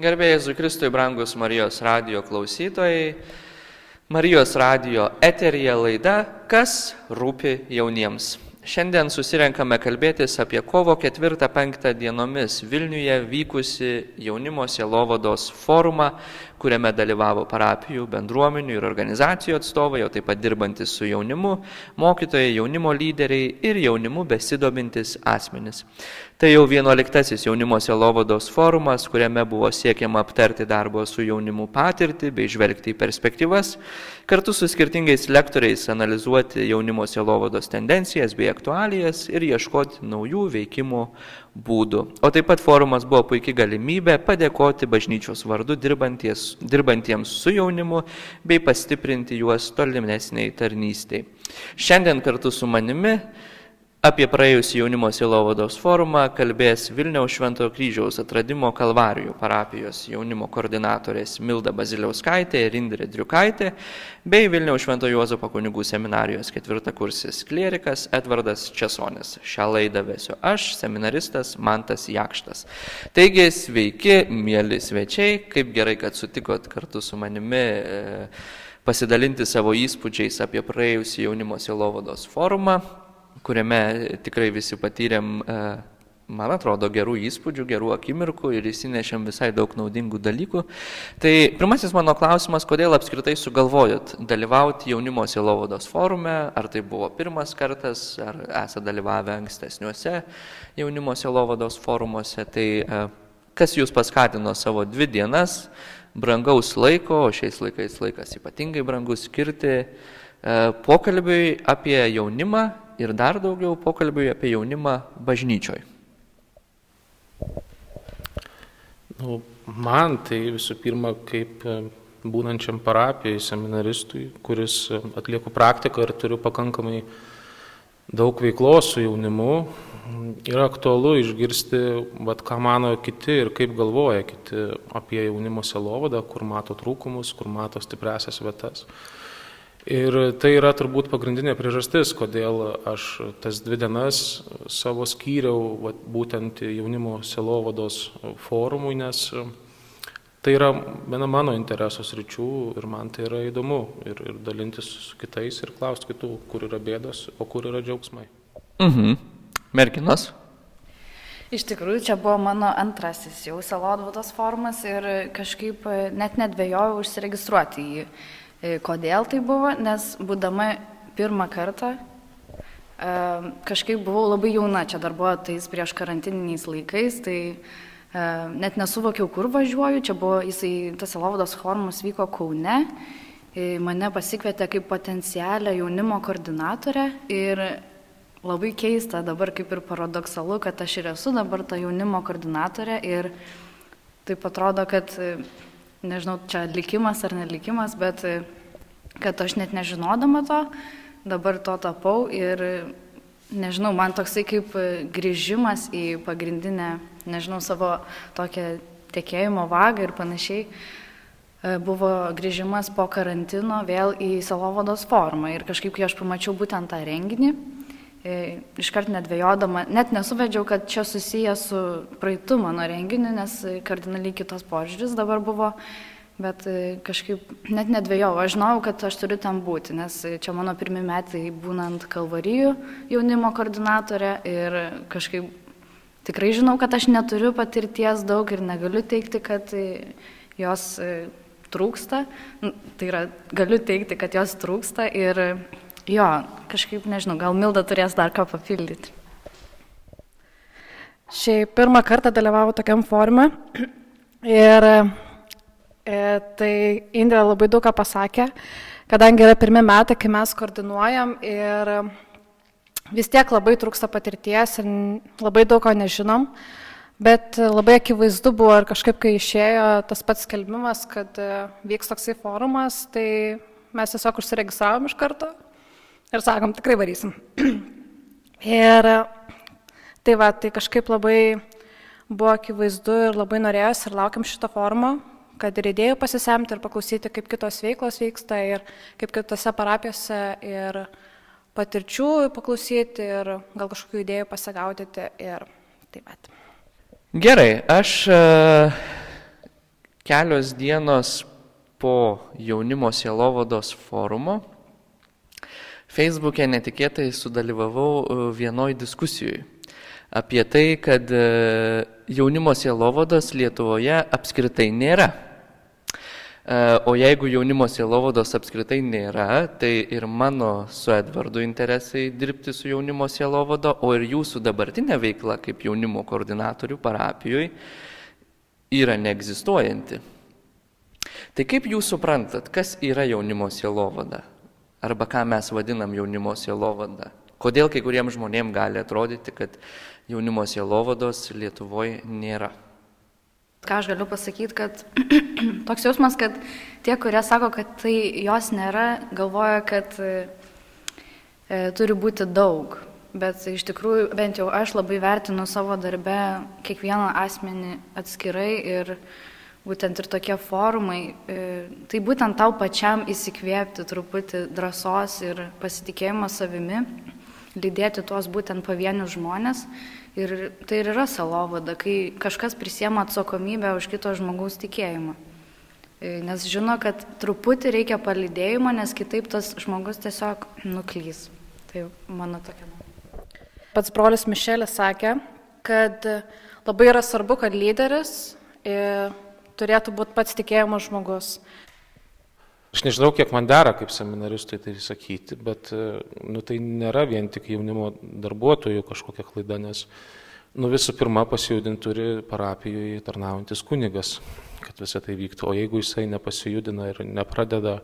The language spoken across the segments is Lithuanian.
Gerbėjai Zukristui, brangus Marijos radio klausytojai, Marijos radio eterija laida Kas rūpi jauniems. Šiandien susirenkame kalbėtis apie kovo 4-5 dienomis Vilniuje vykusi jaunimo sielovados forumą, kuriame dalyvavo parapijų, bendruomenių ir organizacijų atstovai, o taip pat dirbantis su jaunimu, mokytojai, jaunimo lyderiai ir jaunimu besidomintis asmenys. Tai jau vienuoliktasis jaunimo selovados forumas, kuriame buvo siekiama aptarti darbo su jaunimu patirtį bei žvelgti į perspektyvas, kartu su skirtingais lektoriais analizuoti jaunimo selovados tendencijas bei aktualijas ir ieškoti naujų veikimo būdų. O taip pat forumas buvo puikia galimybė padėkoti bažnyčios vardu dirbantiems su jaunimu bei pastiprinti juos tolimesniai tarnystėj. Šiandien kartu su manimi Apie praėjusį jaunimo silovados forumą kalbės Vilniaus Šventojo kryžiaus atradimo Kalvarijų parapijos jaunimo koordinatorės Milda Baziliauskaitė ir Indrė Driukaitė, bei Vilniaus Šventojo Juozapo kunigų seminarijos ketvirtakursis klierikas Edvardas Česonis. Šią laidą vesiu aš, seminaristas Mantas Jakštas. Taigi, sveiki, mėly svečiai, kaip gerai, kad sutikot kartu su manimi e, pasidalinti savo įspūdžiais apie praėjusį jaunimo silovados forumą kuriame tikrai visi patyrėm, e, man atrodo, gerų įspūdžių, gerų akimirkų ir įsinešėm visai daug naudingų dalykų. Tai pirmasis mano klausimas, kodėl apskritai sugalvojot dalyvauti jaunimo silovados forume, ar tai buvo pirmas kartas, ar esate dalyvavę ankstesniuose jaunimo silovados forumuose, tai e, kas jūs paskatino savo dvi dienas brangaus laiko, o šiais laikais laikas ypatingai brangus skirti e, pokalbiui apie jaunimą ir dar daugiau pokalbiui apie jaunimą bažnyčioj. Nu, man tai visų pirma, kaip e, būnančiam parapijai, seminaristui, kuris e, atlieku praktiką ir turiu pakankamai daug veiklos su jaunimu, yra aktualu išgirsti, vat, ką mano kiti ir kaip galvoja kiti apie jaunimo selovadą, kur mato trūkumus, kur mato stipresias vietas. Ir tai yra turbūt pagrindinė priežastis, kodėl aš tas dvi dienas savo skyriau vat, būtent jaunimo selovados forumui, nes tai yra viena mano interesos ryčių ir man tai yra įdomu ir, ir dalintis su kitais ir klausti kitų, kur yra bėdos, o kur yra džiaugsmai. Mhm. Merginas. Iš tikrųjų, čia buvo mano antrasis jau Salodvados formas ir kažkaip net nedvėjojau užsiregistruoti į jį. E, kodėl tai buvo? Nes būdama pirmą kartą e, kažkaip buvau labai jauna, čia dar buvo tais prieš karantininiais laikais, tai e, net nesuvokiau, kur važiuoju, čia buvo, jisai, tas Elovados forumas vyko Kaune, mane pasikvietė kaip potencialią jaunimo koordinatorę ir labai keista dabar kaip ir paradoksalu, kad aš ir esu dabar ta jaunimo koordinatorė ir taip atrodo, kad nežinau, čia likimas ar nelikimas, bet kad aš net nežinodama to, dabar to tapau ir nežinau, man toksai kaip grįžimas į pagrindinę, nežinau, savo tokią tekėjimo vagą ir panašiai buvo grįžimas po karantino vėl į Salovados formą. Ir kažkaip, kai aš pamačiau būtent tą renginį, iškart nedvėjodama, net nesuvedžiau, kad čia susiję su praeitu mano renginiu, nes kardinaliai kitos požiūris dabar buvo bet e, kažkaip net nedvėjau, aš žinau, kad aš turiu ten būti, nes čia mano pirmie metai būnant Kalvarijų jaunimo koordinatorė ir kažkaip tikrai žinau, kad aš neturiu patirties daug ir negaliu teikti, kad e, jos e, trūksta. Tai yra, galiu teikti, kad jos trūksta ir jo, kažkaip nežinau, gal Milda turės dar ką papildyti. Šiaip pirmą kartą dalyvau tokiam forume ir E, tai Indrė labai daug ką pasakė, kadangi yra pirmie metai, kai mes koordinuojam ir vis tiek labai trūksta patirties ir labai daug ko nežinom, bet labai akivaizdu buvo ir kažkaip, kai išėjo tas pats skelbimas, kad e, vyks toksai forumas, tai mes tiesiog užsiregistravom iš karto ir sakom, tikrai varysim. ir tai va, tai kažkaip labai buvo akivaizdu ir labai norėjus ir laukiam šito forumo kad ir idėjų pasisemti ir paklausyti, kaip kitos veiklos vyksta ir kaip kitose parapijose ir patirčių paklausyti ir gal kažkokių idėjų pasigaudyti ir taip pat. Gerai, aš e, kelios dienos po jaunimo sielovados forumo Facebook'e netikėtai sudalyvavau e, vienoj diskusijoje apie tai, kad e, jaunimo sielovados Lietuvoje apskritai nėra. E, o jeigu jaunimo sielovados apskritai nėra, tai ir mano su Edvardu interesai dirbti su jaunimo sielovado, o ir jūsų dabartinė veikla kaip jaunimo koordinatorių parapijoje yra neegzistuojanti. Tai kaip jūs suprantat, kas yra jaunimo sielovada? Arba ką mes vadinam jaunimo sielovada? Kodėl kai kuriems žmonėms gali atrodyti, kad jaunimo sielovados Lietuvoje nėra? Ką aš galiu pasakyti, kad toks jausmas, kad tie, kurie sako, kad tai jos nėra, galvoja, kad e, e turi būti daug. Bet iš tikrųjų, bent jau aš labai vertinu savo darbę kiekvieną asmenį atskirai ir būtent ir tokie forumai, e, tai būtent tau pačiam įsikvėpti truputį drąsos ir pasitikėjimo savimi, lydėti tuos būtent pavienius žmonės. Ir tai ir yra salovada, kai kažkas prisiema atsakomybę už kito žmogaus tikėjimą. E, nes žino, kad truputį reikia palydėjimo, nes kitaip tas žmogus tiesiog nuklys. Tai mano tokia. Pats brolis Mišelis sakė, kad labai yra svarbu, kad lyderis turėtų būti pats tikėjimo žmogus. Aš nežinau, kiek man dera kaip seminaristui tai sakyti, bet e, nu, tai nėra vien tik jaunimo darbuotojų kažkokia klaida, nes nu, visų pirma pasijudinti turi parapijoje tarnaujantis kunigas, kad visą tai vyktų. O jeigu jisai nepasijudina ir nepradeda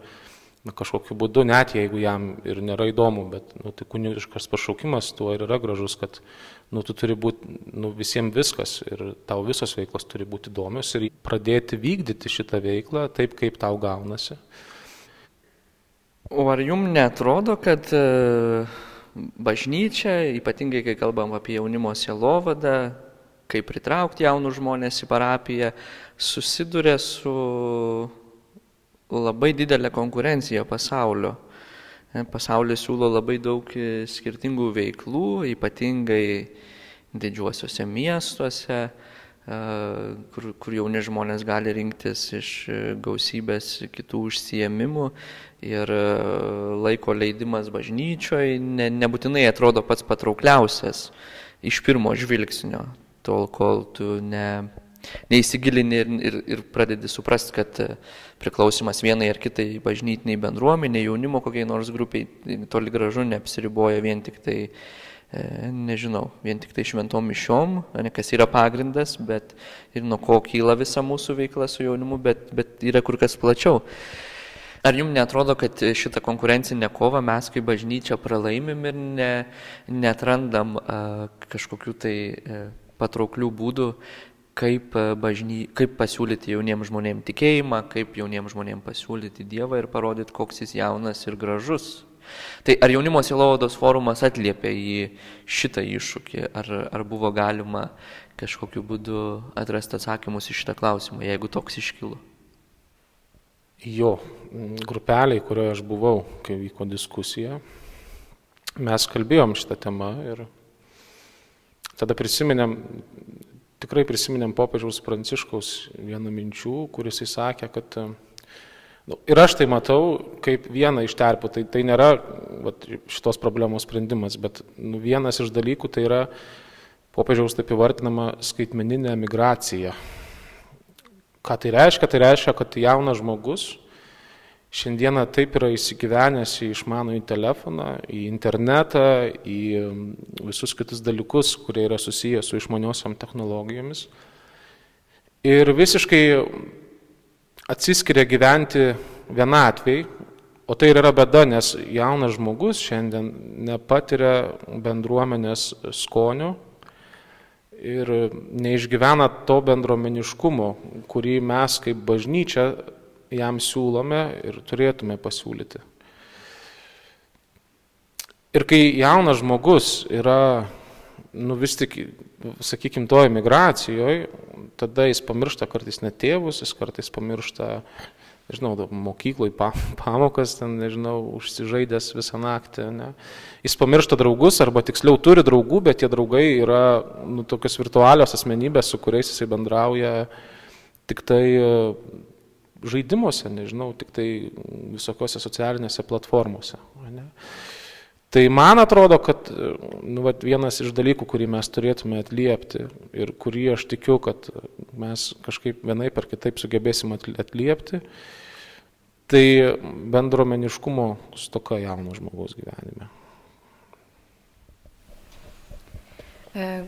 na, kažkokiu būdu, net jeigu jam ir nėra įdomu, bet nu, tai kunigiškas pašaukimas tuo ir yra gražus, kad nu, tu turi būti nu, visiems viskas ir tau visos veiklos turi būti įdomios ir pradėti vykdyti šitą veiklą taip, kaip tau gaunasi. O ar jums netrodo, kad e, bažnyčia, ypatingai kai kalbam apie jaunimo sielovadą, kaip pritraukti jaunus žmonės į parapiją, susiduria su labai didelė konkurencija pasaulio. E, pasaulis siūlo labai daug e, skirtingų veiklų, ypatingai didžiuosiuose miestuose, e, kur, kur jauni žmonės gali rinktis iš gausybės kitų užsiemimų ir laiko leidimas bažnyčioje ne, nebūtinai atrodo pats patraukliausias iš pirmo žvilgsnio, tol kol tu ne, neįsigilini ir, ir, ir pradedi suprasti, kad e, priklausimas vienai ar kitai bažnytiniai bendruomeniai, jaunimo kokiai nors grupiai, tai toli gražu neapsiriboja vien tik tai, e, nežinau, vien tik tai šventom mišiom, ne kas yra pagrindas, bet ir nuo ko kyla visa mūsų veikla su jaunimu, bet, bet yra kur kas plačiau. Ar jums netrodo, kad šitą konkurencinę kovą mes kaip bažnyčia pralaimim ir ne, netrandam a, kažkokių tai a, patrauklių būdų kaip, e, bažny, kaip pasiūlyti jauniems žmonėms tikėjimą, kaip jauniems žmonėms pasiūlyti Dievą ir parodyti, koks jis jaunas ir gražus. Tai ar jaunimo silovados forumas atliepia į šitą iššūkį, ar, ar buvo galima kažkokiu būdu atrasti atsakymus į šitą klausimą, jeigu toks iškilo? Jo, grupeliai, kurioje aš buvau, kai vyko diskusija, mes kalbėjom šitą temą ir tada prisiminėm tikrai prisiminėm popiežiaus Pranciškaus vieną minčių, kuris įsakė, kad nu, ir aš tai matau kaip vieną iš terpų, tai, tai nėra vat, šitos problemos sprendimas, bet nu, vienas iš dalykų tai yra popiežiaus taip įvartinama skaitmeninė migracija. Ką tai reiškia? Tai reiškia, kad jaunas žmogus šiandieną taip yra įsigyvenęs į išmanųjį telefoną, į internetą, į visus kitus dalykus, kurie yra susijęs su išmaniosiam technologijomis. Ir visiškai atsiskiria gyventi vienatviai, o tai yra bėda, nes jaunas žmogus šiandien nepatiria bendruomenės skonio ir neišgyvena to bendruomeniškumo, kurį mes kaip bažnyčia jam siūlome ir turėtume pasiūlyti. Ir kai jaunas žmogus yra, nu vis tik, sakykime, toje migracijoje, tada jis pamiršta kartais net tėvus, jis kartais pamiršta, nežinau, mokyklai pamokas, ten, nežinau, užsižaidęs visą naktį. Ne. Jis pamiršta draugus, arba tiksliau turi draugų, bet tie draugai yra nu, tokios virtualios asmenybės, su kuriais jisai bendrauja tik tai žaidimuose, nežinau, tik tai visokiose socialinėse platformose. Ne? Tai man atrodo, kad nu, vat, vienas iš dalykų, kurį mes turėtume atliepti ir kurį aš tikiu, kad mes kažkaip vienaip ar kitaip sugebėsim atliepti, tai bendromeniškumo stoka jauno žmogaus gyvenime. E,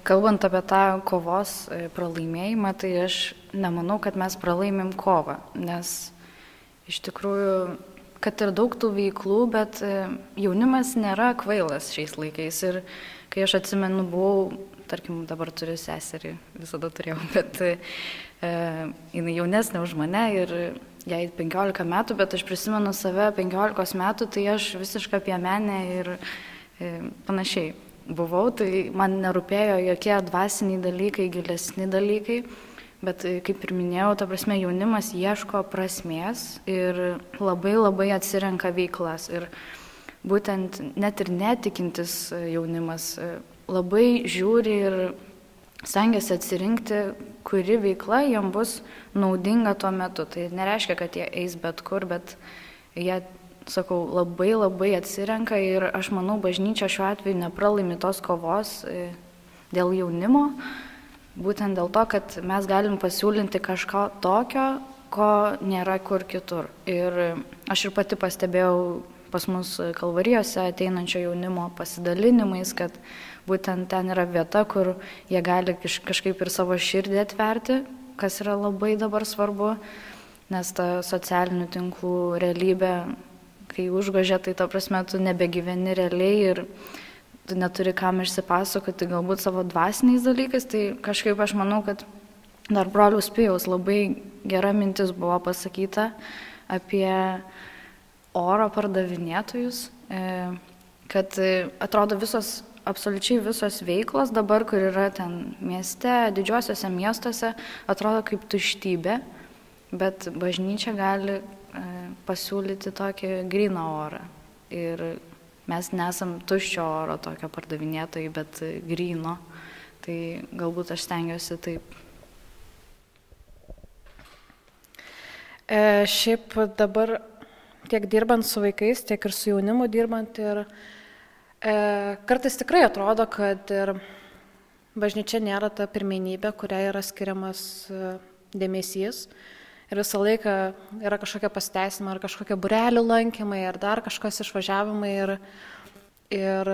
kalbant apie tą kovos e, pralaimėjimą, tai aš nemanau, kad mes pralaimim kovą, nes iš tikrųjų, kad ir daug tų veiklų, bet e, jaunimas nėra kvailas šiais laikais. Ir kai aš atsimenu, buvau, tarkim, dabar turiu seserį, visada turėjau, bet e, jinai jaunesnė už mane ir jai 15 metų, bet aš prisimenu save 15 metų, tai aš visiškai apie menę ir e, panašiai buvau, tai man nerūpėjo jokie dvasiniai dalykai, gilesni dalykai, bet e, kaip ir minėjau, ta prasme jaunimas ieško prasmės ir labai labai atsirenka veiklas. Ir būtent net ir netikintis e, jaunimas e, labai žiūri ir stengiasi atsirinkti, kuri veikla jam bus naudinga tuo metu. Tai nereiškia, kad jie eis bet kur, bet jie sakau, labai labai atsirenka ir aš manau, bažnyčia šiuo atveju nepralaimi tos kovos e, dėl jaunimo, būtent dėl to, kad mes galim pasiūlinti kažką tokio, ko nėra kur kitur. Ir aš ir pati pastebėjau pas mus kalvarijose ateinančio jaunimo pasidalinimais, kad būtent ten yra vieta, kur jie gali kažkaip ir savo širdį atverti, kas yra labai dabar svarbu, nes ta socialinių tinklų realybė kai užgožia, tai ta prasme tu nebegyveni realiai ir tu neturi kam išsipasakoti galbūt savo dvasiniais dalykais, tai kažkaip aš manau, kad dar brolius Pijaus labai gera mintis buvo pasakyta apie oro pardavinėtojus, e, kad atrodo visos, absoliučiai visos veiklos dabar, kur yra ten mieste, didžiuosiuose miestuose, atrodo kaip tuštybė, bet bažnyčia gali E, pasiūlyti tokį gryną orą. Ir mes nesam tuščio oro tokio pardavinėtojai, bet gryno. Tai galbūt aš stengiuosi taip. E, šiaip dabar tiek dirbant su vaikais, tiek ir su jaunimu dirbant ir e, kartais tikrai atrodo, kad ir bažnyčia nėra ta pirmenybė, kuriai yra skiriamas e, dėmesys. E, ir visą laiką yra kažkokia pasteisimai, ar kažkokie burelių lankymai, ar dar kažkas išvažiavimai ir, ir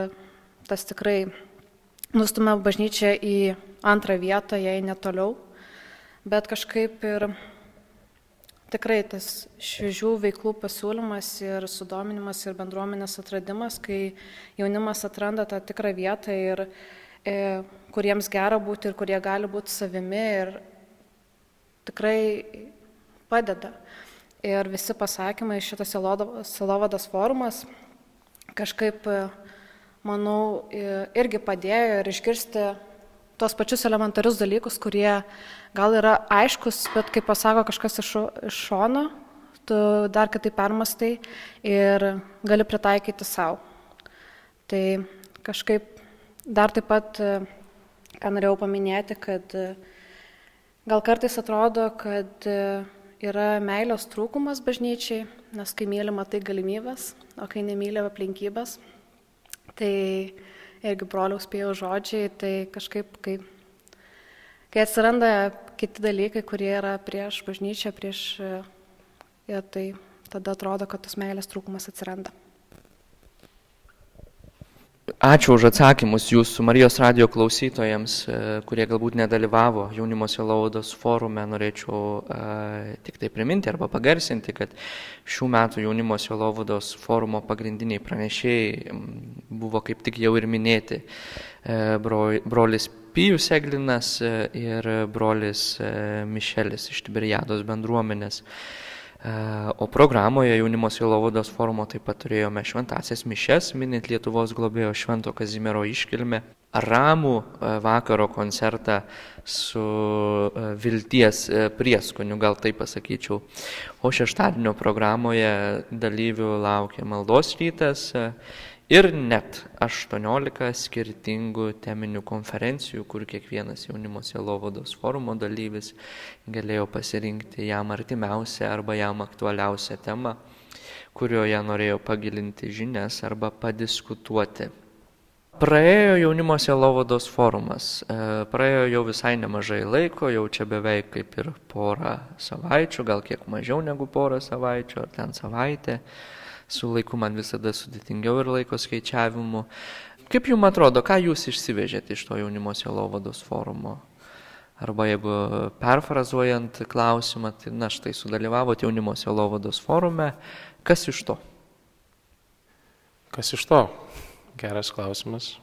tas tikrai nustumia bažnyčią į antrą vietą, jei netoliau, bet kažkaip ir tikrai tas šviežių veiklų pasiūlymas ir sudominimas ir bendruomenės atradimas, kai jaunimas atranda tą tikrą vietą ir e, kuriems gera būti ir kurie gali būti savimi ir tikrai padeda. Ir visi pasakymai šitas Silovadas forumas kažkaip, manau, irgi padėjo ir išgirsti tos pačius elementarius dalykus, kurie gal yra aiškus, bet kaip pasako kažkas iš, iš šono, tu dar kitaip permastai ir gali pritaikyti savo. Tai kažkaip dar taip pat, ką norėjau paminėti, kad gal kartais atrodo, kad yra meilės trūkumas bažnyčiai, nes kai mylima tai galimybės, o kai nemylė aplinkybės, tai irgi broliaus spėjo žodžiai, tai kažkaip, kai, kai atsiranda kiti dalykai, kurie yra prieš bažnyčią, prieš ją, tai tada atrodo, kad tos meilės trūkumas atsiranda. Ačiū už atsakymus jūsų Marijos radio klausytojams, e, kurie galbūt nedalyvavo jaunimo silaudos forume. Norėčiau uh, tik tai priminti arba pagarsinti, kad šių metų jaunimo silaudos forumo pagrindiniai pranešėjai buvo kaip tik jau ir minėti uh, bro, brolis Pijus Eglinas ir brolis uh, Mišelis iš Tiberiados bendruomenės. Uh, O programoje jaunimo silovados forumo taip pat turėjome šventasias mišes, minint Lietuvos globėjo Švento Kazimiero iškilmę, ramų vakaro koncertą su vilties prieskoniu, gal taip pasakyčiau. O šeštadienio programoje dalyvių laukia maldos rytas ir net 18 skirtingų teminių konferencijų, kur kiekvienas jaunimo sielovados forumo dalyvis galėjo pasirinkti jam artimiausią arba jam aktualiausią temą, kurioje norėjo pagilinti žinias arba padiskutuoti. Praėjo jaunimo sielovados forumas, e, praėjo jau visai nemažai laiko, jau čia beveik kaip ir porą savaičių, gal kiek mažiau negu porą savaičių, ar ten savaitę su laiku man visada sudėtingiau ir laiko skaičiavimu. Kaip jums atrodo, ką jūs išsivežėte iš to jaunimo sielovados forumo? Arba jeigu perfrazuojant klausimą, tai na štai sudalyvavote jaunimo sielovados forume, kas iš to? Kas iš to? Geras klausimas.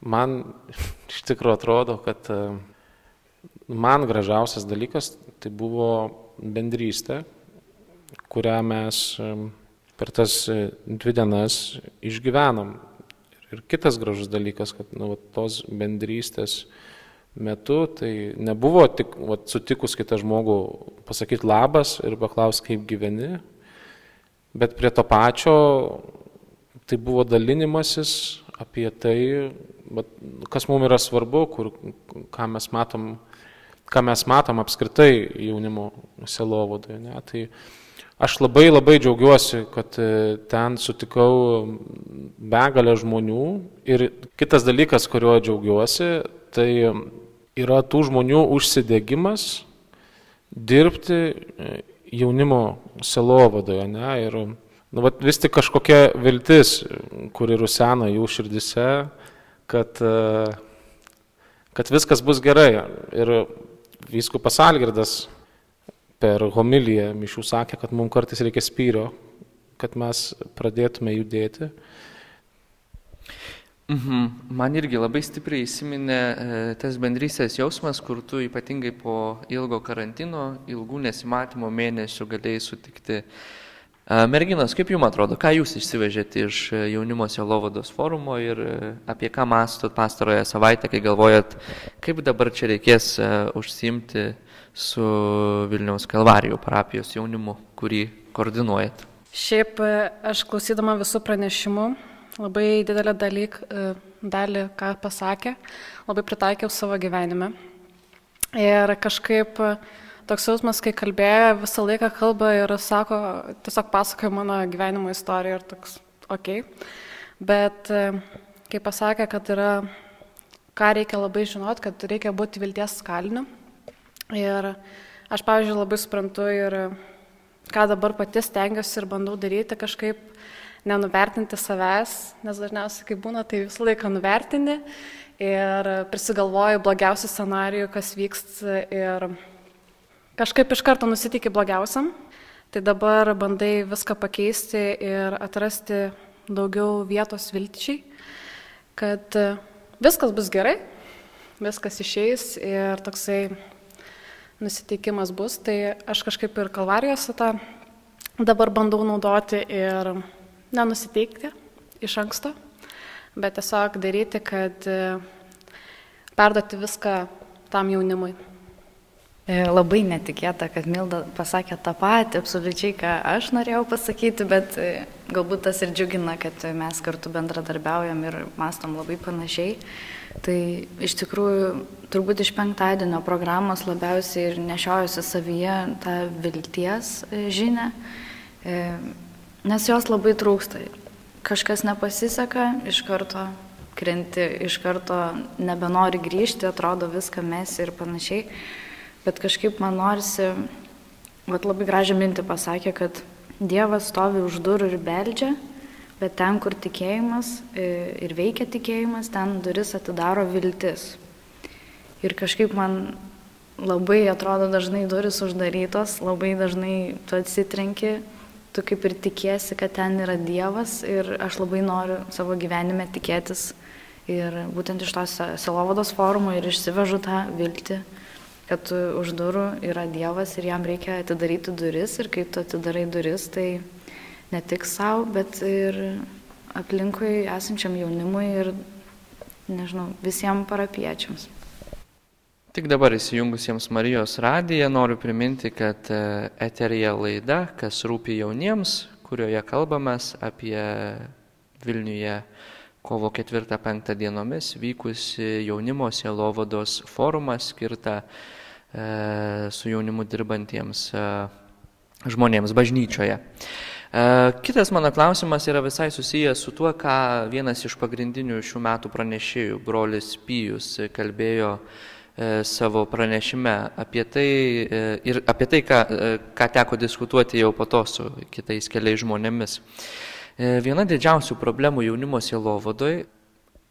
Man iš tikrųjų atrodo, kad e, man gražiausias dalykas tai buvo bendrystė, kurią mes e, per tas e, dvi dienas išgyvenom. Ir kitas gražus dalykas, kad nu, tos bendrystės metu tai nebuvo tik va, sutikus kitą žmogų pasakyti labas ir paklausti, kaip gyveni, bet prie to pačio tai buvo dalinimasis apie tai, va, kas mums yra svarbu, kur, ką mes matom, ką mes matom apskritai jaunimo selovadoje. Tai Aš labai labai džiaugiuosi, kad e, ten sutikau begalę žmonių ir kitas dalykas, kuriuo džiaugiuosi, tai yra tų žmonių užsidėgymas dirbti e, jaunimo selovadoje. Ne? Ir nu, vat, vis tik kažkokia viltis, kuri rusena jų širdise, kad, e, kad viskas bus gerai. Ir vyskupas Algirdas per homiliją mišių sakė, kad mums kartais reikia spyrio, kad mes pradėtume judėti. Mhm. Man irgi labai stipriai įsiminė e, tas bendrystės jausmas, kur tu ypatingai po ilgo karantino, ilgų nesimatymo mėnesių galėjai sutikti. E, merginos, kaip jums atrodo, ką jūs išsivežėte iš jaunimo selovados forumo ir e, apie ką mastot pastaroją savaitę, kai galvojat, kaip dabar čia reikės užsimti su Vilniaus Kalvarijų parapijos jaunimu, kurį koordinuojat? Šiaip e, aš klausydama visų pranešimų labai didelę dalyk, e, dalį, ką pasakė, labai pritaikiau savo gyvenime. Ir kažkaip e, toks jausmas, kai kalbėjo, visą laiką kalba ir sako, tiesiog pasakoja mano gyvenimo istoriją ir toks, okei. Okay. Bet kai pasakė, kad yra, ką reikia labai žinot, kad reikia būti vilties skaliniu, Ir aš, pavyzdžiui, labai suprantu ir ką dabar pati stengiuosi ir bandau daryti kažkaip nenuvertinti savęs, nes dažniausiai, kai būna, tai visą laiką nuvertini ir prisigalvoju blogiausių scenarijų, kas vyks ir kažkaip iš karto nusitiki blogiausiam. Tai dabar bandai viską pakeisti ir atrasti daugiau vietos vilčiai, kad viskas bus gerai, viskas išeis ir toksai nusiteikimas bus, tai aš kažkaip ir kalvarijose tą dabar bandau naudoti ir nenusiteikti iš anksto, bet tiesiog daryti, kad e, perduoti viską tam jaunimui. E, labai netikėta, kad Milda pasakė tą patį, absoliučiai, ką aš norėjau pasakyti, bet e, galbūt tas ir džiugina, kad mes kartu bendradarbiaujam ir mastom labai panašiai. Tai iš tikrųjų turbūt iš penktadienio programos labiausiai ir nešiojusi savyje tą vilties e, žinę, e, nes jos labai trūksta. Kažkas nepasiseka, iš karto krenti, iš karto nebenori grįžti, atrodo viską mes ir panašiai. Bet kažkaip man norisi, vat labai gražią mintį pasakė, kad Dievas stovi už durų ir beldžia Bet ten, kur tikėjimas e, ir veikia tikėjimas, ten duris atidaro viltis. Ir kažkaip man labai atrodo dažnai duris uždarytos, labai dažnai tu atsitrenki, tu kaip ir tikėsi, kad ten yra Dievas ir aš labai noriu savo gyvenime tikėtis. Ir būtent iš tos selovados forumo ir išsivežu tą viltį, kad už durų yra Dievas ir jam reikia atidaryti duris ir kai tu atidarai duris, tai ne tik savo, bet ir aplinkui esančiam jaunimui ir, nežinau, visiems parapiečiams. Tik dabar įsijungusiems Marijos radiją noriu priminti, kad e, eterija laida, kas rūpi jauniems, kurioje kalbame apie Vilniuje kovo 4-5 dienomis vykusi jaunimo sielovados forumą skirtą e, su jaunimu dirbantiems e, žmonėms bažnyčioje. E, kitas mano klausimas yra visai susijęs su tuo, ką vienas iš pagrindinių šių metų pranešėjų, brolis Pijus, kalbėjo e, savo pranešime apie tai e, ir apie tai, ką, ką teko diskutuoti jau po to su kitais keliais žmonėmis. Viena didžiausių problemų jaunimo sielovadoje,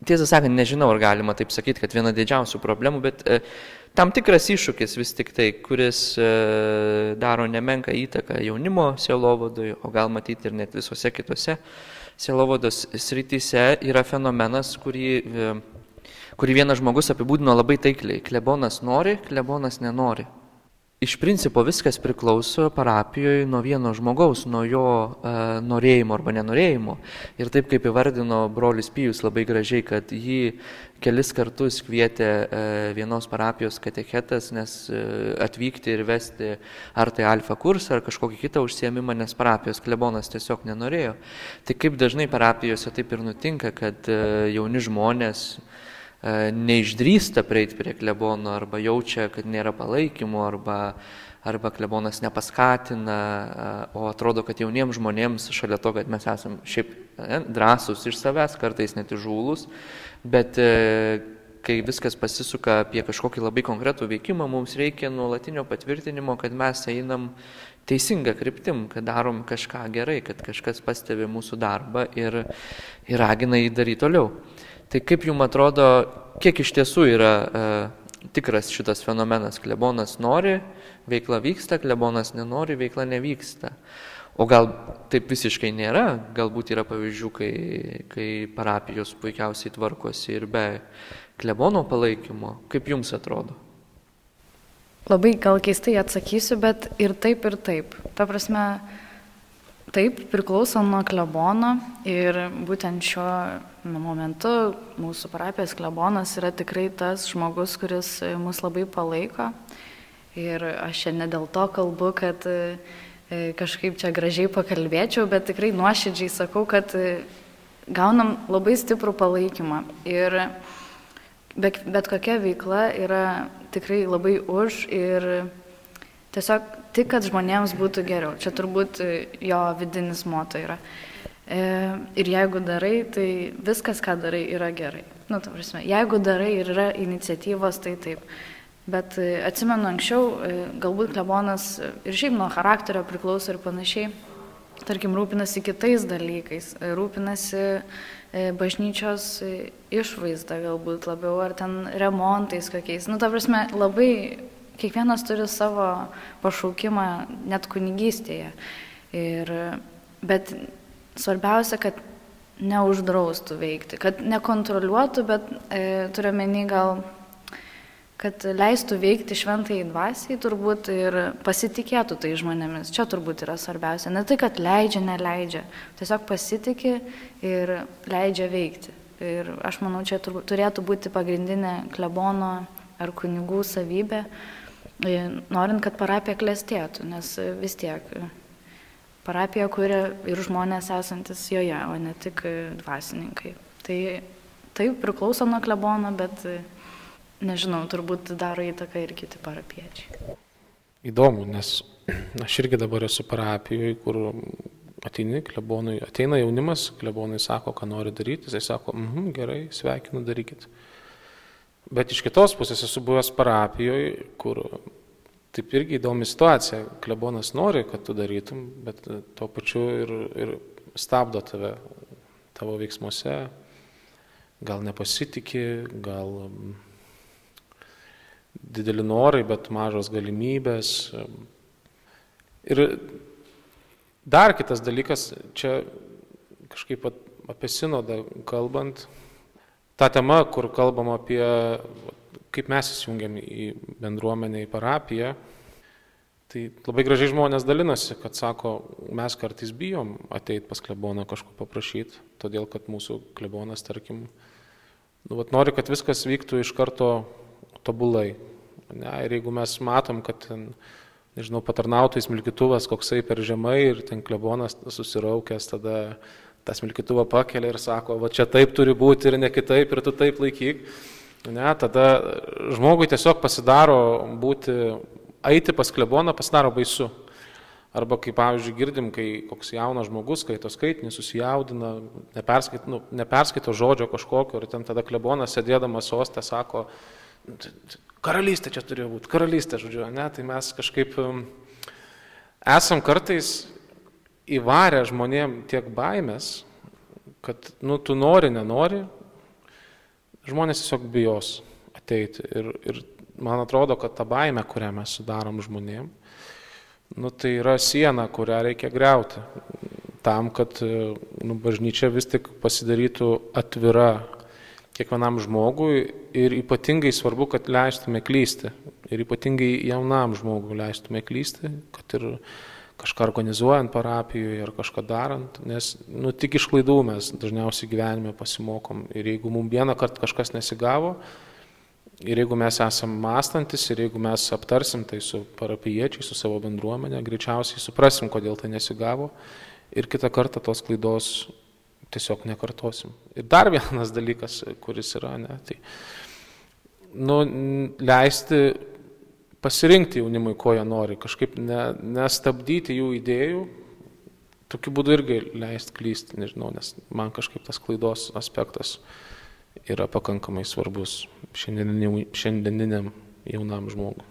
tiesą sakant, nežinau, ar galima taip sakyti, kad viena didžiausių problemų, bet tam tikras iššūkis vis tik tai, kuris e, daro nemenką įtaką jaunimo sielovadui, o gal matyti ir net visose kitose sielovados srityse, yra fenomenas, kurį, e, kurį vienas žmogus apibūdino labai taikliai. Klebonas nori, klebonas nenori. Iš principo viskas priklauso parapijoje nuo vieno žmogaus, nuo jo e, norėjimo arba nenorėjimo. Ir taip kaip įvardino brolis Pijus labai gražiai, kad jį kelis kartus kvietė e, vienos parapijos katechetas, nes e, atvykti ir vesti ar tai alfa kursą, ar kažkokį kitą užsiemimą, nes parapijos klebonas tiesiog nenorėjo. Tai kaip dažnai parapijose taip ir nutinka, kad e, jauni žmonės E, neišdrįsta prieiti prie klebono arba jaučia, kad nėra palaikymo arba, arba klebonas nepaskatina, e, o atrodo, kad jauniems žmonėms šalia to, kad mes esame šiaip ne, drąsūs iš savęs, kartais net įžūlus, bet e, kai viskas pasisuka apie kažkokį labai konkretų veikimą, mums reikia nuolatinio patvirtinimo, kad mes einam teisinga kryptim, kad darom kažką gerai, kad kažkas pastebi mūsų darbą ir, ir ragina jį daryti toliau. Tai kaip jums atrodo, kiek iš tiesų yra e, tikras šitas fenomenas? Klebonas nori, veikla vyksta, klebonas nenori, veikla nevyksta. O gal taip visiškai nėra, galbūt yra pavyzdžių, kai, kai parapijos puikiausiai tvarkosi ir be klebono palaikymo. Kaip jums atrodo? Labai gal keistai atsakysiu, bet ir taip, ir taip. Ta prasme, taip priklauso nuo klebono ir būtent šiuo momentu mūsų parapijos klebonas yra tikrai tas žmogus, kuris mus labai palaiko. Ir aš čia ne dėl to kalbu, kad e, kažkaip čia gražiai pakalbėčiau, bet tikrai nuoširdžiai sakau, kad e, gaunam labai stiprų palaikymą. Ir bet, bet kokia veikla yra tikrai labai už ir tiesiog tik, kad žmonėms būtų geriau. Čia turbūt e, jo vidinis moto yra. E, ir jeigu darai, tai viskas, ką darai, yra gerai. Nu, ta prasme, jeigu darai ir yra iniciatyvos, tai taip. Bet e, atsimenu anksčiau, galbūt klebonas ir šiaip nuo charakterio priklauso ir panašiai, tarkim, rūpinasi kitais dalykais, rūpinasi bažnyčios išvaizdą galbūt labiau, ar ten remontais kokiais. Nu, ta prasme, labai kiekvienas turi savo pašaukimą net kunigystėje. Ir, bet svarbiausia, kad neuždraustų veikti, kad nekontroliuotų, bet e, turiu menį gal, kad leistų veikti šventai dvasiai turbūt ir pasitikėtų tai žmonėmis. Čia turbūt yra svarbiausia. Ne tai, kad leidžia, neleidžia, tiesiog pasitikė ir leidžia veikti. Ir aš manau, čia turbūt, turėtų būti pagrindinė klebono ar kunigų savybė, norint, kad parapija klestėtų, nes vis tiek parapiją kuria ir žmonės esantis joje, o ne tik dvasininkai. Tai taip priklauso nuo klebono, bet nežinau, turbūt daro įtaką ir kiti parapiečiai. Įdomu, nes aš irgi dabar esu parapijoje, kur ateini klebonui, ateina jaunimas, klebonai sako, ką nori daryti, jisai sako, mhm, gerai, sveikinu, darykit. Bet iš kitos pusės esu buvęs parapijoje, kur taip irgi įdomi situacija. Klebonas nori, kad tu darytum, bet tuo pačiu ir, ir stabdo tave tavo veiksmuose. Gal nepasitikė, gal mm, dideli norai, bet mažos galimybės. Ir dar kitas dalykas, čia kažkaip apie sinodą kalbant, ta tema, kur kalbam apie kaip mes įsijungiam į bendruomenę, į parapiją, tai labai gražiai žmonės dalinasi, kad sako, mes kartais bijom ateiti pas kleboną kažko paprašyti, todėl kad mūsų klebonas, tarkim, nu, vat, nori, kad viskas vyktų iš karto tobulai. Ne, ir jeigu mes matom, kad ten, nežinau, patarnautojai smilkituvas koksai per žemai ir ten klebonas susiraukęs, tada tą smilkytuvą pakelia ir sako, va čia taip turi būti ir ne kitaip ir tu taip laikyk. Ne, tada žmogui tiesiog pasidaro būti, eiti pas kleboną pasidaro baisu. Arba kaip pavyzdžiui girdim, kai koks jaunas žmogus skaito skaitinį, susijaudina, neperskaito, nu, neperskaito žodžio kažkokio ir ten tada klebonas sėdėdamas sostę sako, karalystė čia turėjo būti, karalystė, žodžiu, ne, tai mes kažkaip esam kartais įvarę žmonėm tiek baimės, kad, nu, tu nori, nenori, žmonės tiesiog bijos ateiti. Ir, ir man atrodo, kad ta baime, kurią mes sudarom žmonėm, nu, tai yra siena, kurią reikia greuti. Tam, kad nu, bažnyčia vis tik pasidarytų atvira kiekvienam žmogui ir ypatingai svarbu, kad leistume klysti. Ir ypatingai jaunam žmogui leistume klysti, kad ir kažką organizuojant parapijoje ar kažką darant, nes nu, tik iš klaidų mes dažniausiai gyvenime pasimokom. Ir jeigu mums vieną kartą kažkas nesigavo, ir jeigu mes esame mąstantis, ir jeigu mes aptarsim tai su parapiečiai, su savo bendruomenė, greičiausiai suprasim, kodėl tai nesigavo. Ir kitą kartą tos klaidos tiesiog nekartosim. Ir dar vienas dalykas, kuris yra, ne, tai nu, leisti pasirinkti jaunimui, ko jie nori, kažkaip ne, nestabdyti jų idėjų, tokiu būdu irgi leisti klysti, nežinau, nes man kažkaip tas klaidos aspektas yra pakankamai svarbus šiandieniniam, šiandieniniam jaunam žmogui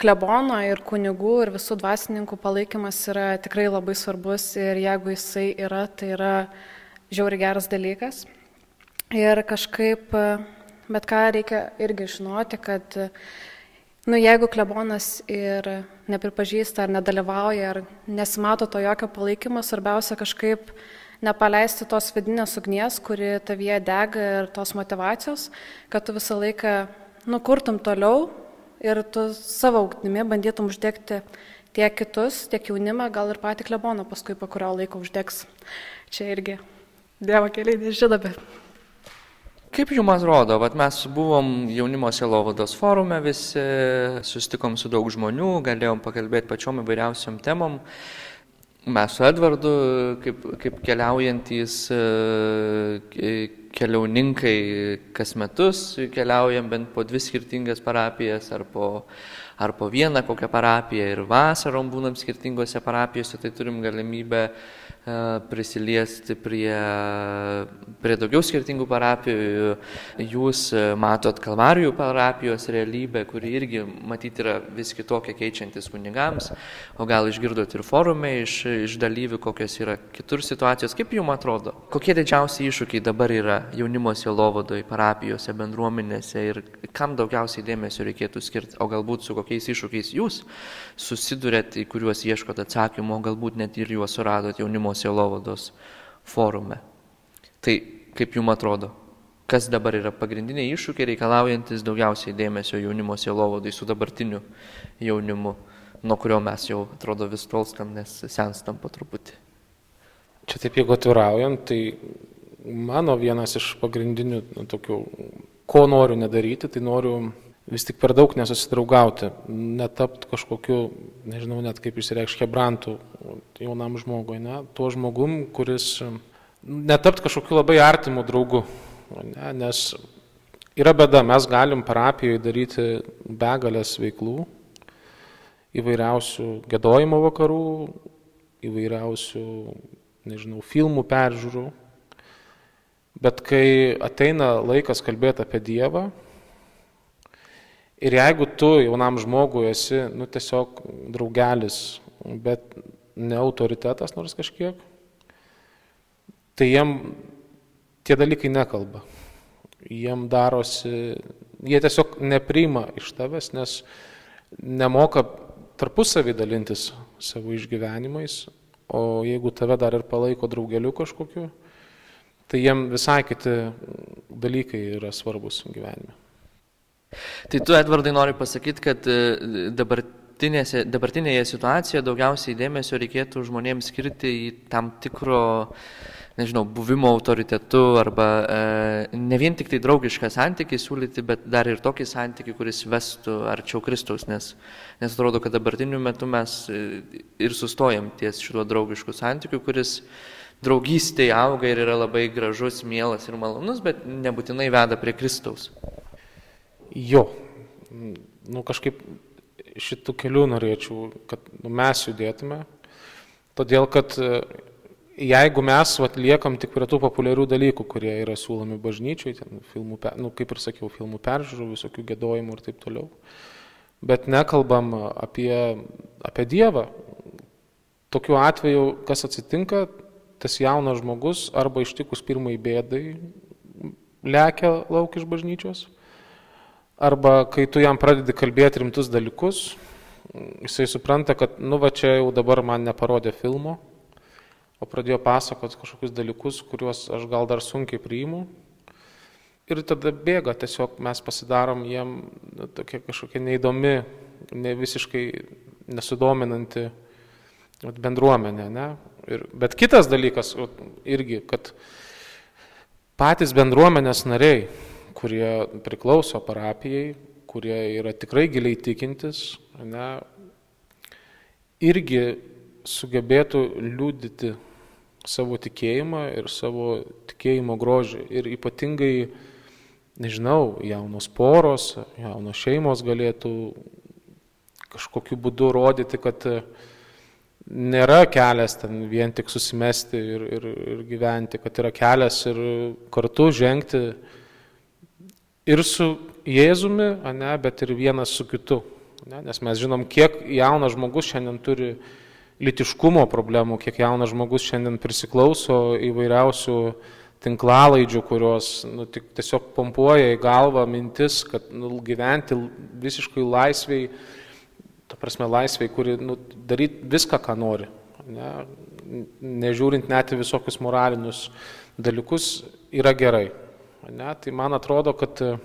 klebono ir kunigų ir visų dvasininkų palaikymas yra tikrai labai svarbus ir jeigu jisai yra, tai yra žiauri geras dalykas. Ir kažkaip, bet ką reikia irgi žinoti, kad nu, jeigu klebonas ir nepripažįsta ar nedalyvauja ar nesimato to jokio palaikymo, svarbiausia kažkaip nepaleisti tos vidinės ugnies, kuri tavyje dega ir tos motivacijos, kad tu visą laiką nukurtum toliau ir tu savo ugdimi bandytum uždegti tiek kitus, tiek jaunimą, gal ir patį kleboną paskui po kurio laiko uždegs. Čia irgi Dievo keliai nežino, bet. Kaip jums atrodo, vat mes buvom jaunimo sielovados forume, visi sustikom su daug žmonių, galėjom pakalbėti pačiom įvairiausiom temom. Mes su Edvardu, kaip, kaip keliaujantys keliauninkai kas metus keliaujam bent po dvi skirtingas parapijas ar po, ar po vieną kokią parapiją ir vasarom būnam skirtingose parapijose, tai turim galimybę uh, E, prisiliesti prie, prie daugiau skirtingų parapijų. Jūs e, matot Kalvarijų parapijos realybę, kuri irgi matyti yra vis kitokia keičiantis kunigams, o gal išgirdot ir forume iš, iš dalyvių, kokios yra kitur situacijos. Kaip jums atrodo, kokie didžiausi iššūkiai dabar yra jaunimo sielovadoje, parapijose, bendruomenėse? Ir kam daugiausiai dėmesio reikėtų skirti, o galbūt su kokiais iššūkiais jūs susidurėt, į kuriuos ieškot atsakymų, o galbūt net ir juos suradot jaunimo sielovados forume. Tai kaip jums atrodo, kas dabar yra pagrindiniai iššūkiai reikalaujantis daugiausiai dėmesio jaunimo sielovadai su dabartiniu jaunimu, nuo kurio mes jau atrodo vis tolstam, nes senstam po truputį. Čia taip jeigu atviraujant, tai mano vienas iš pagrindinių nu, tokių, ko noriu nedaryti, tai noriu vis tik per daug nesusidraugauti, netapt kažkokiu, nežinau net kaip išsireikš, hebrantų jaunam žmogui, ne, tuo žmogum, kuris netapt kažkokiu labai artimu draugu, ne, nes yra bėda, mes galim parapijoje daryti begalės veiklų, įvairiausių gėdojimo vakarų, įvairiausių, nežinau, filmų peržiūrų, bet kai ateina laikas kalbėti apie Dievą, Ir jeigu tu jaunam žmogui esi, nu, tiesiog draugelis, bet ne autoritetas nors kažkiek, tai jiem tie dalykai nekalba. Jiem darosi, jie tiesiog nepriima iš tavęs, nes nemoka tarpusavį dalintis savo išgyvenimais, o jeigu tave dar ir palaiko draugeliu kažkokiu, tai jiem visai kiti dalykai yra svarbus gyvenime. Tai tu, Edvardai, nori pasakyti, kad e, dabartinėje situacijoje daugiausiai dėmesio reikėtų žmonėms skirti į tam tikro nežinau, buvimo autoritetu arba e, ne vien tik tai draugišką santykį siūlyti, bet dar ir tokį santykį, kuris vestų arčiau Kristaus, nes, nes atrodo, kad dabartiniu metu mes e, ir sustojam ties šituo draugišku santykiu, kuris draugystėje auga ir yra labai gražus, mielas ir malonus, bet nebūtinai veda prie Kristaus. Jo, nu kažkaip šitų kelių norėčiau, kad nu, mes judėtume, todėl kad e, jeigu mes vat, liekam tik prie tų populiarių dalykų, kurie yra siūlomi bažnyčiai, ten filmų, nu, kaip ir sakiau, filmų peržiūrų, visokių gėdojimų ir taip toliau, bet nekalbam apie, apie Dievą, tokiu atveju, kas atsitinka, tas jaunas žmogus arba ištikus pirmai bėdai lekia lauk iš bažnyčios, Arba kai tu jam pradedi kalbėti rimtus dalykus, jisai supranta, kad, nu va čia jau dabar man neparodė filmo, o pradėjo pasakoti kažkokius dalykus, kuriuos aš gal dar sunkiai priimu. Ir tada bėga, tiesiog mes pasidarom jiem nu, tokia kažkokia neįdomi, ne visiškai nesudominanti bendruomenė. Ne? Ir, bet kitas dalykas irgi, kad patys bendruomenės nariai, kurie priklauso parapijai, kurie yra tikrai giliai tikintis, ne, irgi sugebėtų liūdyti savo tikėjimą ir savo tikėjimo grožį. Ir ypatingai, nežinau, jaunos poros, jaunos šeimos galėtų kažkokiu būdu rodyti, kad nėra kelias ten vien tik susimesti ir, ir, ir gyventi, kad yra kelias ir kartu žengti ir su Jėzumi, ne, bet ir vienas su kitu. Ne, nes mes žinom, kiek jaunas žmogus šiandien turi litiškumo problemų, kiek jaunas žmogus šiandien prisiklauso įvairiausių tinklalaidžių, kurios nu, tik, tiesiog pompuoja į galvą mintis, kad nu, gyventi visiškai laisviai, ta prasme laisviai, kuri nu, daryti viską, ką nori. Ne, nežiūrint net į visokius moralinius dalykus, yra gerai. Ne? Tai man atrodo, kad e,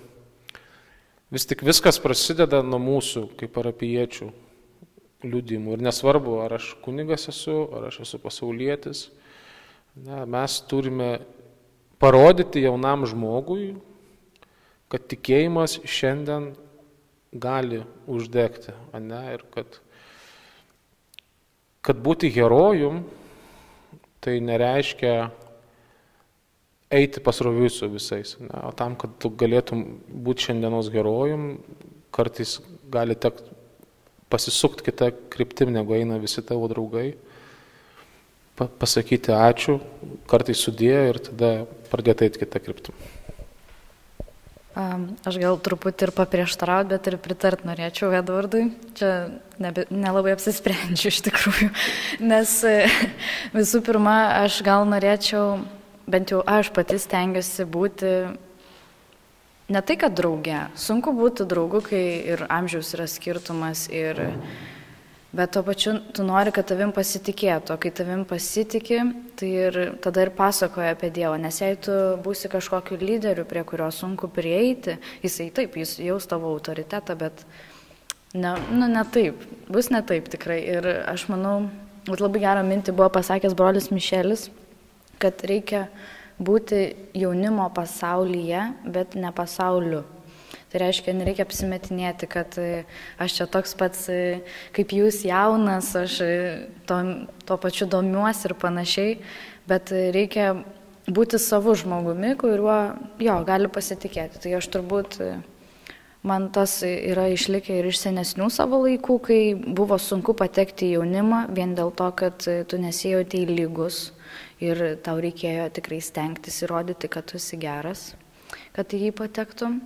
vis tik viskas prasideda nuo mūsų kaip parapiečių liūdimų. Ir nesvarbu, ar aš kunigas esu, ar aš esu pasaulietis, ne, mes turime parodyti jaunam žmogui, kad tikėjimas šiandien gali uždegti, ne, ir kad, kad būti herojum tai nereiškia eiti pasroviui su visais. Ne? O tam, kad tu galėtum būti šiandienos herojum, kartais gali tekti pasisukti kitą kryptim, negu eina visi tavo draugai, pa pasakyti ačiū, kartais sudėjo ir tada pradėti eiti kitą kryptim. Aš gal truputį ir paprieštarauti, bet ir pritart norėčiau Edvardui. Čia nebe, nelabai apsisprendžiu iš tikrųjų. Nes visų pirma, aš gal norėčiau bent jau aš pati stengiuosi būti ne tai, kad drauge. Sunku būti draugu, kai ir amžiaus yra skirtumas, ir, bet tuo pačiu tu nori, kad tavim pasitikėtų, o kai tavim pasitikė, tai ir tada ir pasakoja apie Dievą, nes jei tu būsi kažkokiu lyderiu, prie kurio sunku prieiti, jisai taip, jis jaus tavo autoritetą, bet ne, nu, ne taip, bus ne taip tikrai. Ir aš manau, labai gerą mintį buvo pasakęs brolis Mišelis kad reikia būti jaunimo pasaulyje, bet ne pasauliu. Tai reiškia, nereikia apsimetinėti, kad e, aš čia toks pats e, kaip jūs jaunas, aš e, to, to pačiu domiuosi ir panašiai, bet reikia būti savo žmogumi, kuriuo jo gali pasitikėti. Tai aš turbūt, man tas yra išlikę ir iš senesnių savo laikų, kai buvo sunku patekti į jaunimą vien dėl to, kad tu nesijauti lygus ir tau reikėjo tikrai stengtis įrodyti, kad tu esi geras, kad į jį patektum.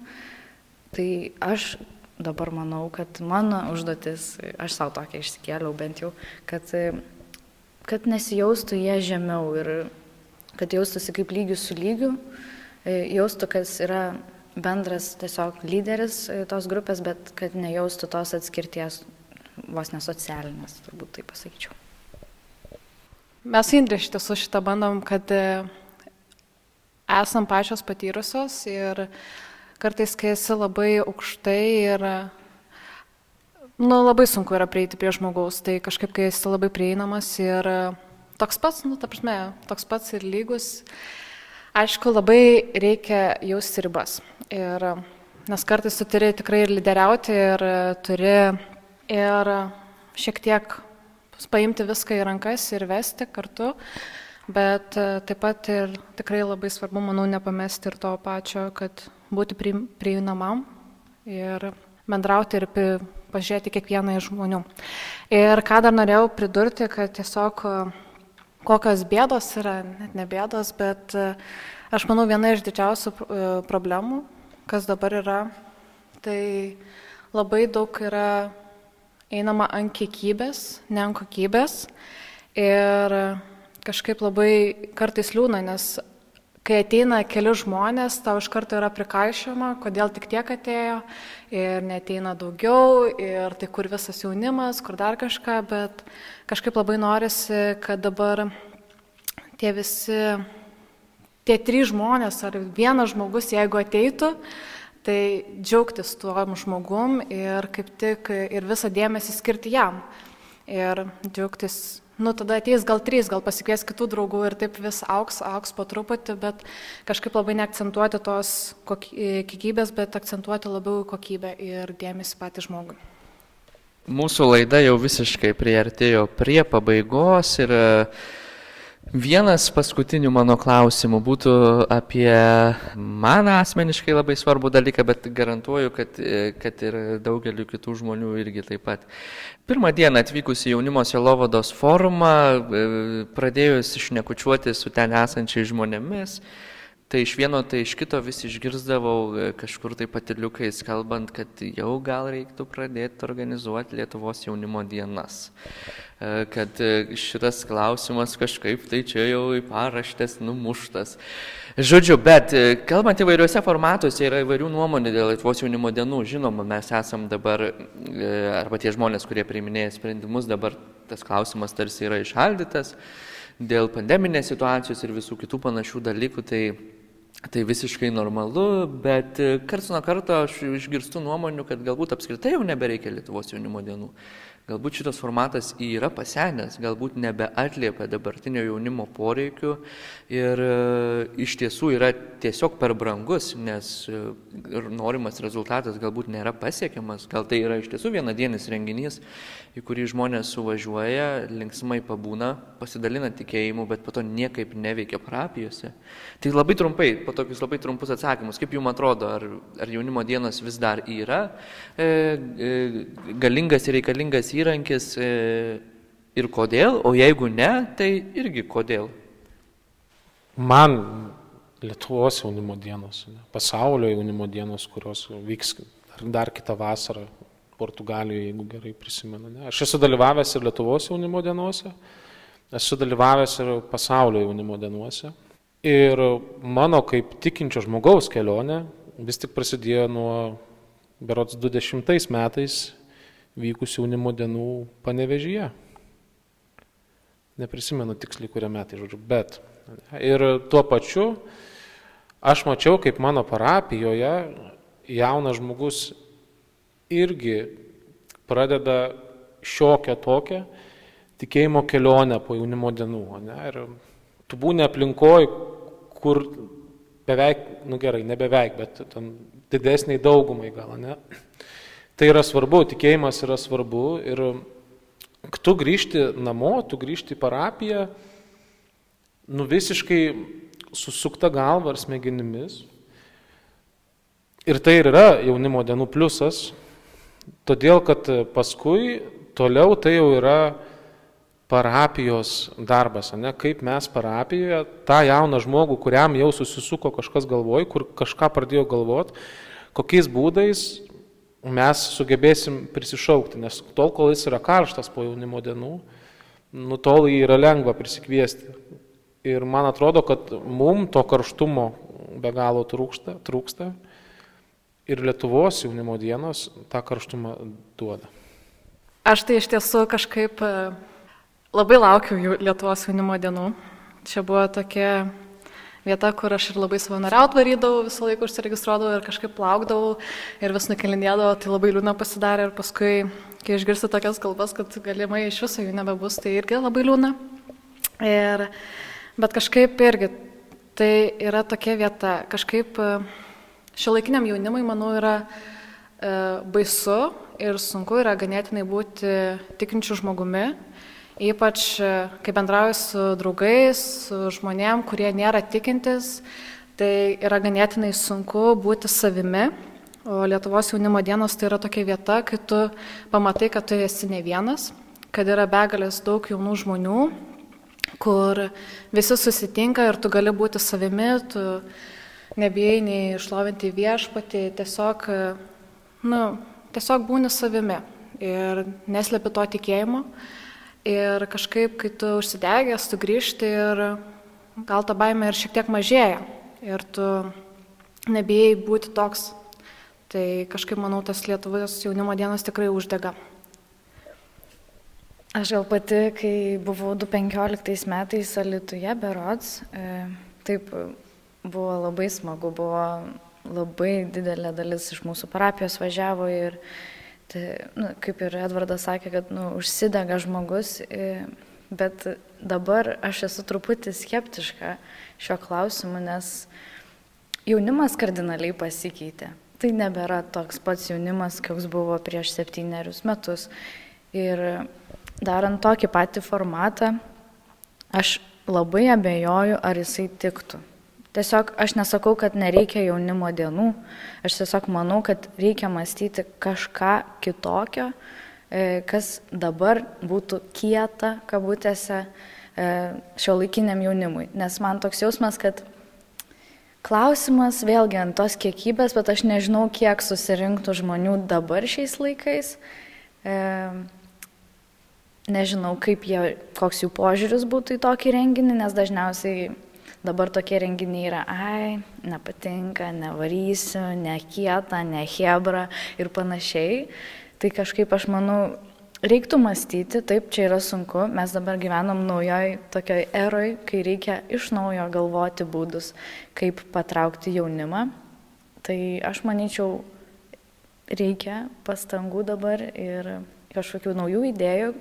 Tai aš dabar manau, kad mano užduotis, aš savo tokia išsikėliau bent jau, kad, kad nesijaustų jie žemiau ir kad jaustųsi kaip lygius su lygiu, jaustų, kas yra bendras tiesiog lyderis tos grupės, bet kad nejaustų tos atskirties vos nesocialinės, turbūt tai pasakyčiau. Mes Indrė iš tiesų šitą bandom, kad e, esam pačios patyrusios ir kartais, kai esi labai aukštai ir nu, labai sunku yra prieiti prie žmogaus, tai kažkaip, kai esi labai prieinamas ir toks pats, nu, ta prasme, toks pats ir lygus. Aišku, labai reikia jausti ribas. Ir, nes kartais tu turi tikrai ir lyderiauti, ir turi ir šiek tiek paimti viską į rankas ir vesti kartu, bet taip pat ir tikrai labai svarbu, manau, nepamesti ir to pačio, kad būti prieinamam ir bendrauti ir pažiūrėti kiekvieną iš žmonių. Ir ką dar norėjau pridurti, kad tiesiog kokios bėdos yra, net ne bėdos, bet aš manau viena iš didžiausių problemų, kas dabar yra, tai labai daug yra einama ant kiekybės, ne ant kokybės. Ir kažkaip labai kartais liūna, nes kai ateina keli žmonės, tau iš karto yra prikaišiama, kodėl tik tiek atėjo ir neteina daugiau ir tai kur visas jaunimas, kur dar kažką, bet kažkaip labai norisi, kad dabar tie visi, tie trys žmonės ar vienas žmogus, jeigu ateitų, tai džiaugtis tuo žmogum ir kaip tik ir visą dėmesį skirti jam. Ir džiaugtis Nu, tada ateis gal trys, gal pasikvies kitų draugų ir taip vis auks, auks po truputį, bet kažkaip labai neakcentuoti tos kiekybės, bet akcentuoti labiau kokybę ir dėmesį patį žmogui. Mūsų laida jau visiškai priartėjo prie pabaigos ir uh, Vienas paskutinių mano klausimų būtų apie man asmeniškai labai svarbų dalyką, bet garantuoju, kad, kad ir daugeliu kitų žmonių irgi taip pat. Pirmą dieną atvykus į jaunimo selovados forumą, pradėjus išnekučiuoti su ten esančiais žmonėmis, Tai iš vieno, tai iš kito vis išgirzdavau kažkur tai patiliukais kalbant, kad jau gal reiktų pradėti organizuoti Lietuvos jaunimo dienas. E, kad e, šitas klausimas kažkaip tai čia jau į paraštės numuštas. Žodžiu, bet e, kalbant įvairiuose formatuose yra įvairių nuomonių dėl Lietuvos jaunimo dienų. Žinoma, mes esam dabar, arba tie žmonės, kurie priiminėja sprendimus, dabar tas klausimas tarsi yra išaldytas dėl pandeminės situacijos ir visų kitų panašių dalykų. Tai Tai visiškai normalu, bet karts nuo karto aš išgirstu nuomonių, kad galbūt apskritai jau nebereikia Lietuvos jaunimo dienų. Galbūt šitas formatas yra pasenęs, galbūt nebeatliepia dabartinio jaunimo poreikių ir e, iš tiesų yra tiesiog per brangus, nes e, norimas rezultatas galbūt nėra pasiekiamas, gal tai yra iš tiesų vienadienis renginys, į kurį žmonės suvažiuoja, linksmai pabūna, pasidalina tikėjimu, bet po to niekaip neveikia parapijose. Tai labai trumpai, po tokius labai trumpus atsakymus, kaip jums atrodo, ar, ar jaunimo dienos vis dar yra e, e, galingas ir reikalingas įrankis e, ir kodėl, o jeigu ne, tai irgi kodėl. Man Lietuvos jaunimo dienos, ne, pasaulio jaunimo dienos, kurios vyks dar kitą vasarą, Portugalijoje, jeigu gerai prisimenu. Ne? Aš esu dalyvavęs ir Lietuvos jaunimo dienose, esu dalyvavęs ir pasaulio jaunimo dienose. Ir mano kaip tikinčio žmogaus kelionė vis tik prasidėjo nuo berots 20 metais vykusių jaunimo dienų panevežyje. Neprisimenu tiksliai, kurie metai, žodžiu, bet. Ir tuo pačiu aš mačiau, kaip mano parapijoje jaunas žmogus irgi pradeda šiokią tokią tikėjimo kelionę po jaunimo dienų. Ne? Ir tu būni aplinkoj, kur beveik, nu gerai, ne beveik, bet ten didesniai daugumai gal, ne? Tai yra svarbu, tikėjimas yra svarbu ir tu grįžti namo, tu grįžti į parapiją, nu visiškai susukta galva ar smegenimis. Ir tai ir yra jaunimo dienų pliusas, Todėl, kad paskui toliau tai jau yra parapijos darbas, ne? kaip mes parapijoje tą jauną žmogų, kuriam jau susisuko kažkas galvoj, kur kažką pradėjo galvoti, kokiais būdais mes sugebėsim prisišaukti, nes tol, kol jis yra karštas po jaunimo dienų, nu tol jį yra lengva prisikviesti. Ir man atrodo, kad mum to karštumo be galo trūksta, trūksta ir Lietuvos jaunimo dienos tą karštumą duoda. Aš tai iš tiesų kažkaip e, labai laukiu Lietuvos jaunimo dienų. Čia buvo tokia vieta, kur aš ir labai savanoriaut varydavau, visą laiką užsiregistruodavau ir kažkaip laukdavau ir vis nukelinėdavau, tai labai liūdna pasidarė ir paskui, kai išgirsti tokias kalbas, kad galimai iš viso jų nebebus, tai irgi labai liūdna. Ir, bet kažkaip irgi tai yra tokia vieta, kažkaip e, šiuolaikiniam jaunimui, manau, yra e, baisu ir sunku yra ganėtinai būti tikinčių žmogumi, ypač e, kai bendrauju su draugais, su žmonėm, kurie nėra tikintis, tai yra ganėtinai sunku būti savimi. O Lietuvos jaunimo dienos tai yra tokia vieta, kai tu pamatai, kad tu esi ne vienas, kad yra begalės daug jaunų žmonių, kur visi susitinka ir tu gali būti savimi, tu nebijai nei išlovinti viešpatį, tiesiog, nu, tiesiog būni savimi ir neslėpi to tikėjimo. Ir kažkaip, kai tu užsidegęs, tu grįžti ir gal ta baime ir šiek tiek mažėja. Ir tu nebijai būti toks. Tai kažkaip manau, tas Lietuvos jaunimo dienos tikrai uždega. Aš gal pati, kai buvau 2015 metais Alituje, Berods, e, taip buvo labai smagu, buvo labai didelė dalis iš mūsų parapijos važiavo ir, tai, nu, kaip ir Edvardas sakė, kad nu, užsidega žmogus, bet dabar aš esu truputį skeptiška šio klausimu, nes jaunimas kardinaliai pasikeitė. Tai nebėra toks pats jaunimas, koks buvo prieš septynerius metus. Ir darant tokį patį formatą, aš labai abejoju, ar jisai tiktų. Tiesiog aš nesakau, kad nereikia jaunimo dienų, aš tiesiog manau, kad reikia mąstyti kažką kitokio, e, kas dabar būtų kieta, kabutėse, e, šio laikiniam jaunimui. Nes man toks jausmas, kad klausimas vėlgi ant tos kiekybės, bet aš nežinau, kiek susirinktų žmonių dabar šiais laikais. E, nežinau, kaip jie, koks jų požiūris būtų į tokį renginį, nes dažniausiai dabar tokie renginiai yra, ai, nepatinka, nevarysiu, nekieta, nehebra ir panašiai. Tai kažkaip aš manau, reiktų mąstyti, taip, čia yra sunku, mes dabar gyvenam naujoj tokioj eroj, kai reikia iš naujo galvoti būdus, kaip patraukti jaunimą. Tai aš manyčiau, reikia pastangų dabar ir kažkokių naujų idėjų,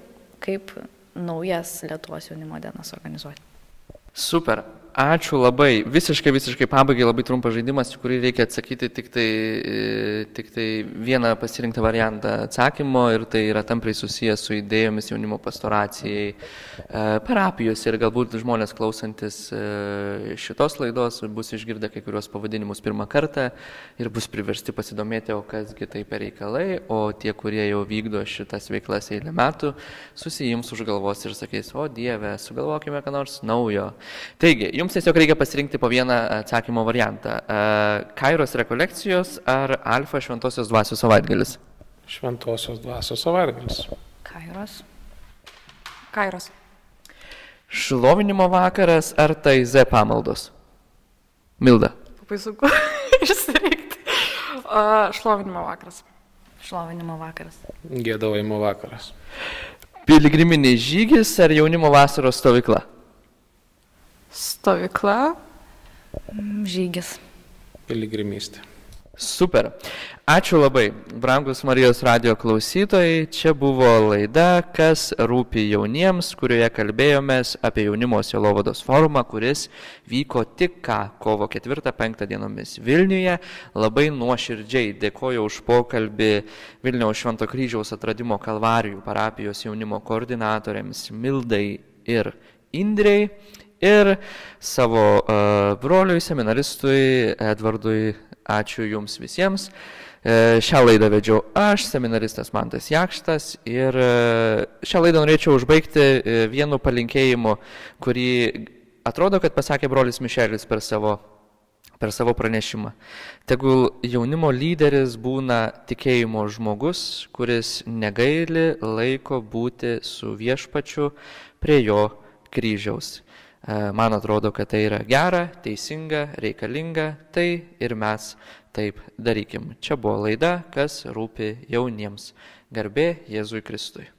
kaip naujas Lietuvos jaunimo dienas organizuoti. Super. Ačiū labai. Visiškai, visiškai pabaigai labai trumpas žaidimas, į kurį reikia atsakyti tik tai, e, tik tai vieną pasirinktą variantą atsakymo ir tai yra tampriai susijęs su idėjomis jaunimo pastoracijai e, parapijose ir galbūt žmonės klausantis e, šitos laidos bus išgirdę kai kurios pavadinimus pirmą kartą ir bus priversti pasidomėti, o kasgi tai per reikalai, o tie, kurie jau vykdo šitas veiklas eilę metų, susijims už galvos ir sakys, o Dieve, sugalvokime ką nors naujo. Taigi, jums tiesiog reikia pasirinkti po vieną atsakymo variantą. E, Kairos rekolekcijos ar Alfa Šventosios dvasios savaitgalis? Šventosios dvasios savaitgalis. Kairos. Kairos. Šlovinimo vakaras ar taize pamaldos? Milda. Labai sunku išsirinkti. Šlovinimo vakaras. Šlovinimo vakaras. Gėdavimo vakaras. Piligriminiai žygis ar jaunimo vasaros stovykla? Stovykla. Mm, žygis. Piligrimystė. Super. Ačiū labai, brangus Marijos radio klausytojai. Čia buvo laida, kas rūpi jauniems, kurioje kalbėjomės apie jaunimo sielovados forumą, kuris vyko tik ką kovo 4-5 dienomis Vilniuje. Labai nuoširdžiai dėkoju už pokalbį Vilniaus Švento kryžiaus atradimo Kalvarijų parapijos jaunimo koordinatoriams Mildai ir Indrei ir savo uh, broliui, seminaristui Edvardui. Ačiū Jums visiems. Uh, šią laidą vedžiau aš, seminaristas Mantas Jakštas ir uh, šią laidą norėčiau užbaigti vienu palinkėjimu, kurį atrodo, kad pasakė brolis Mišelis per savo per savo pranešimą. Tegul jaunimo lyderis būna tikėjimo žmogus, kuris negaili laiko būti su viešpačiu prie jo kryžiaus. E, man atrodo, kad tai yra gera, teisinga, reikalinga, tai ir mes taip darykim. Čia buvo laida, kas rūpi jauniems. Garbė Jėzui Kristui.